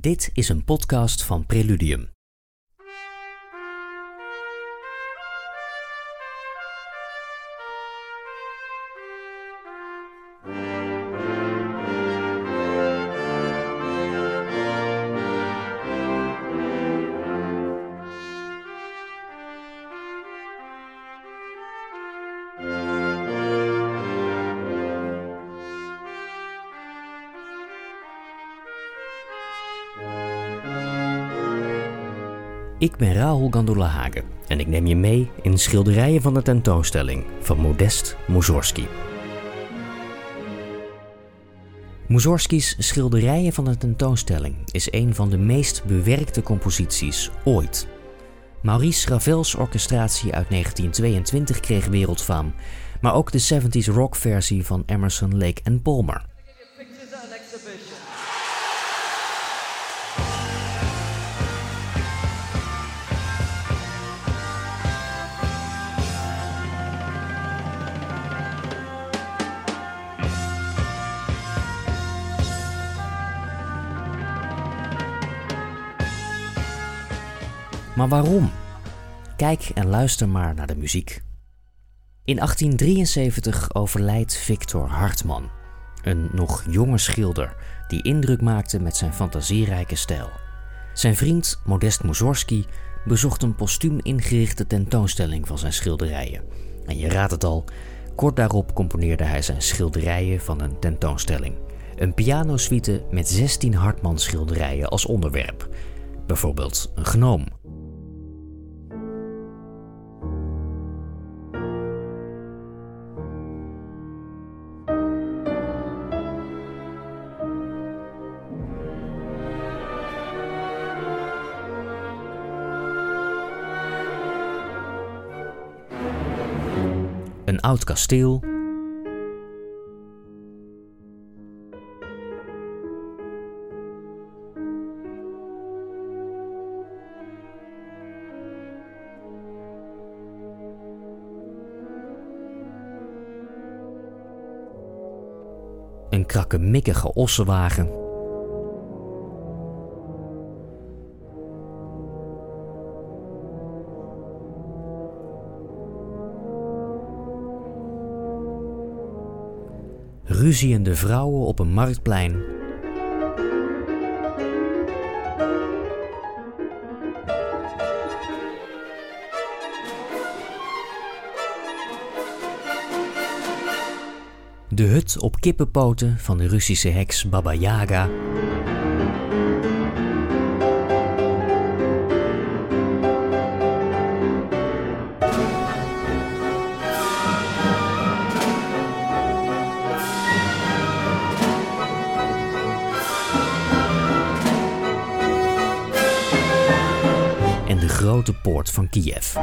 Dit is een podcast van Preludium. Ik ben Rahul Gandolahagen en ik neem je mee in schilderijen van de tentoonstelling van Modest Mussorgsky. Mussorgsky's Schilderijen van de tentoonstelling is een van de meest bewerkte composities ooit. Maurice Ravel's orchestratie uit 1922 kreeg wereldfaam, maar ook de 70s rock versie van Emerson, Lake en Palmer. Maar waarom? Kijk en luister maar naar de muziek. In 1873 overlijdt Victor Hartman, een nog jonge schilder die indruk maakte met zijn fantasierijke stijl. Zijn vriend Modest Mussorgsky bezocht een postuum ingerichte tentoonstelling van zijn schilderijen. En je raadt het al, kort daarop componeerde hij zijn schilderijen van een tentoonstelling. Een pianosuite met 16 Hartman schilderijen als onderwerp. Bijvoorbeeld een gnoom, oud kasteel. Een krakkemikkige ossenwagen. Ruziende vrouwen op een marktplein. De hut op kippenpoten van de Russische heks Baba Yaga. Grote poort van Kiev.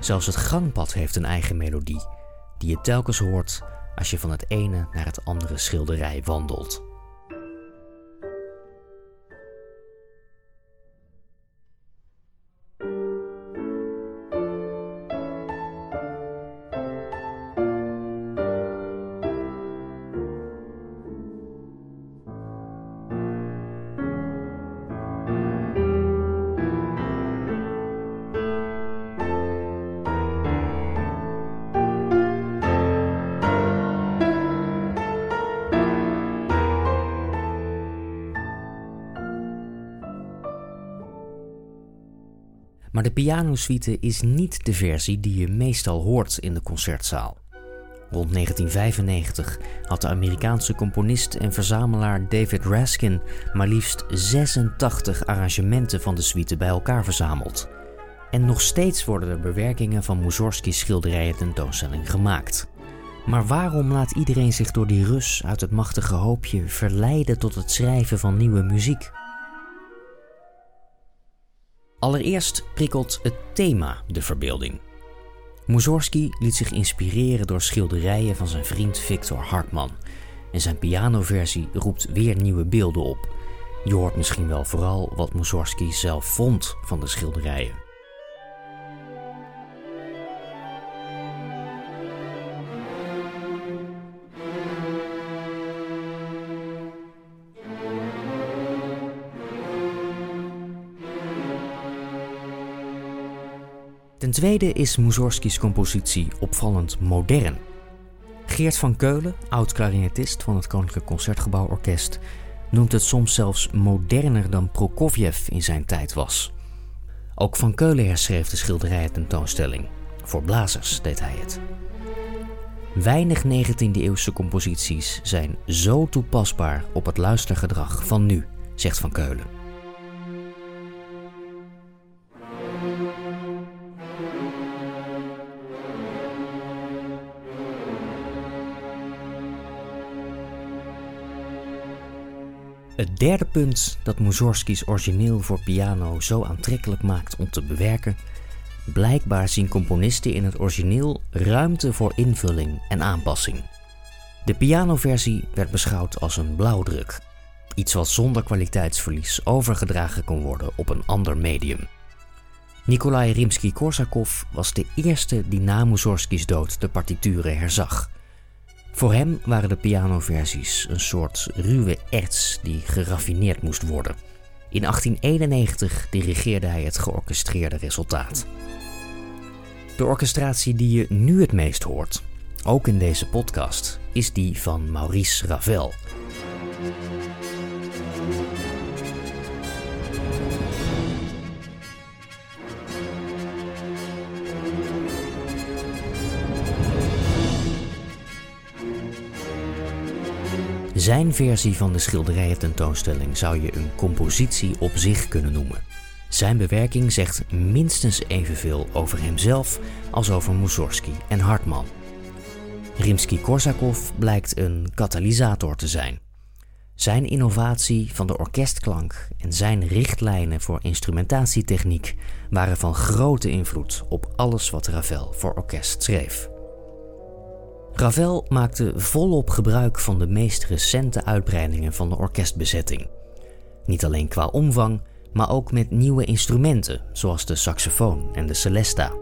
Zelfs het gangpad heeft een eigen melodie, die je telkens hoort als je van het ene naar het andere schilderij wandelt. Maar de pianosuite is niet de versie die je meestal hoort in de concertzaal. Rond 1995 had de Amerikaanse componist en verzamelaar David Raskin maar liefst 86 arrangementen van de suite bij elkaar verzameld. En nog steeds worden er bewerkingen van Mussorgsky's schilderijen tentoonstelling gemaakt. Maar waarom laat iedereen zich door die Rus uit het machtige hoopje verleiden tot het schrijven van nieuwe muziek? Allereerst prikkelt het thema de verbeelding. Mussorgsky liet zich inspireren door schilderijen van zijn vriend Victor Hartman en zijn pianoversie roept weer nieuwe beelden op. Je hoort misschien wel vooral wat Mussorgsky zelf vond van de schilderijen. Ten tweede is Mussorgski's compositie opvallend modern. Geert van Keulen, oud-klarinetist van het Koninklijk Concertgebouworkest, noemt het soms zelfs moderner dan Prokofjev in zijn tijd was. Ook Van Keulen herschreef de schilderijen tentoonstelling. Voor blazers deed hij het. Weinig 19e-eeuwse composities zijn zo toepasbaar op het luistergedrag van nu, zegt Van Keulen. Het derde punt dat Mussorgski's origineel voor piano zo aantrekkelijk maakt om te bewerken Blijkbaar zien componisten in het origineel ruimte voor invulling en aanpassing. De pianoversie werd beschouwd als een blauwdruk, iets wat zonder kwaliteitsverlies overgedragen kon worden op een ander medium. Nikolai Rimsky-Korsakov was de eerste die na Mussorgski's dood de partituren herzag. Voor hem waren de pianoversies een soort ruwe erts die geraffineerd moest worden. In 1891 dirigeerde hij het georchestreerde resultaat. De orchestratie die je nu het meest hoort, ook in deze podcast, is die van Maurice Ravel. Zijn versie van de schilderijen tentoonstelling zou je een compositie op zich kunnen noemen. Zijn bewerking zegt minstens evenveel over hemzelf als over Mussorgsky en Hartman. Rimsky-Korsakov blijkt een katalysator te zijn. Zijn innovatie van de orkestklank en zijn richtlijnen voor instrumentatietechniek waren van grote invloed op alles wat Ravel voor orkest schreef. Ravel maakte volop gebruik van de meest recente uitbreidingen van de orkestbezetting. Niet alleen qua omvang, maar ook met nieuwe instrumenten, zoals de saxofoon en de celesta.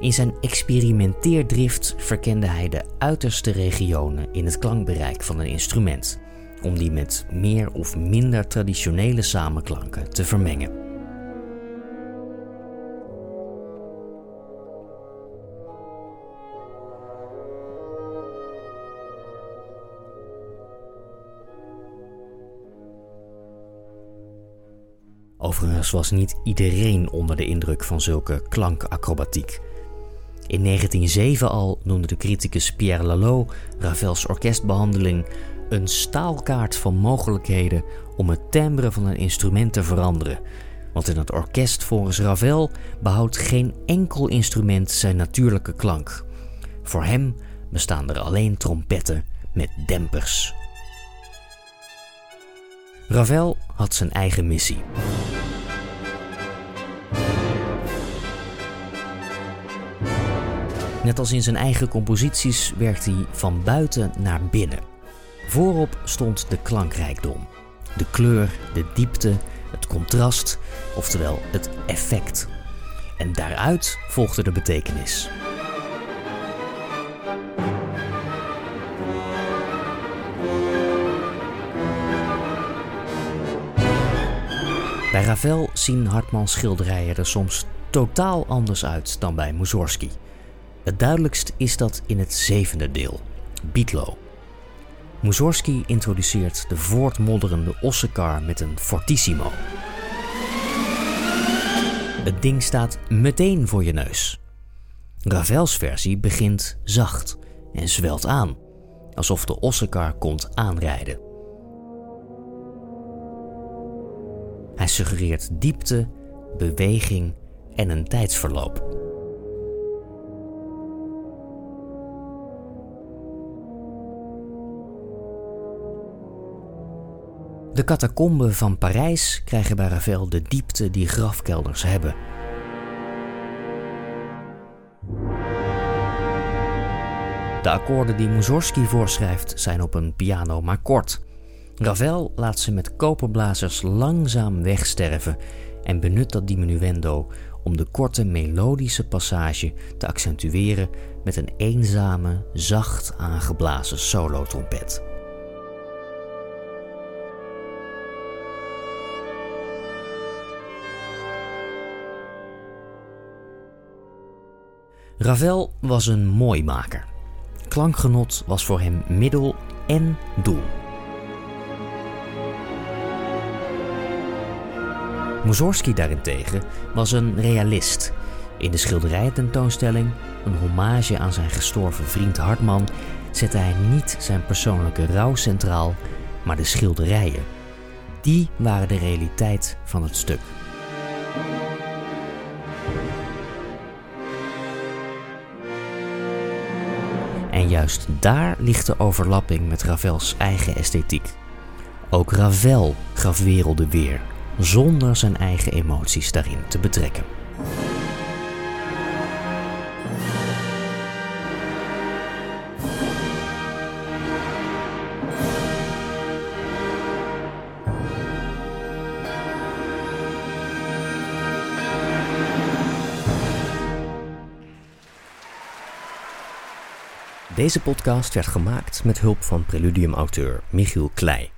In zijn experimenteerdrift verkende hij de uiterste regionen in het klankbereik van een instrument, om die met meer of minder traditionele samenklanken te vermengen. Overigens was niet iedereen onder de indruk van zulke klankacrobatiek. In 1907 al noemde de criticus Pierre Lalo Ravels orkestbehandeling een staalkaart van mogelijkheden om het timbre van een instrument te veranderen. Want in het orkest volgens Ravel behoudt geen enkel instrument zijn natuurlijke klank. Voor hem bestaan er alleen trompetten met dempers. Ravel had zijn eigen missie. Net als in zijn eigen composities werkt hij van buiten naar binnen. Voorop stond de klankrijkdom, de kleur, de diepte, het contrast, oftewel het effect. En daaruit volgde de betekenis. Bij Ravel zien Hartmans schilderijen er soms totaal anders uit dan bij Mussorgsky. Het duidelijkst is dat in het zevende deel, Bietlo. Mussorgsky introduceert de voortmodderende ossekar met een fortissimo. Het ding staat meteen voor je neus. Ravels versie begint zacht en zwelt aan, alsof de ossekar komt aanrijden. Suggereert diepte, beweging en een tijdsverloop. De catacomben van Parijs krijgen bij Ravel de diepte die grafkelders hebben. De akkoorden die Mussorgsky voorschrijft zijn op een piano maar kort. Ravel laat ze met koperblazers langzaam wegsterven en benut dat diminuendo om de korte melodische passage te accentueren met een eenzame, zacht aangeblazen solotrompet. Ravel was een mooimaker. Klankgenot was voor hem middel en doel. Mussorgsky daarentegen was een realist. In de schilderijententoonstelling, een hommage aan zijn gestorven vriend Hartman, zette hij niet zijn persoonlijke rouw centraal, maar de schilderijen. Die waren de realiteit van het stuk. En juist daar ligt de overlapping met Ravels eigen esthetiek. Ook Ravel gaf werelden weer, zonder zijn eigen emoties daarin te betrekken. Deze podcast werd gemaakt met hulp van Preludium-auteur Michiel Klei.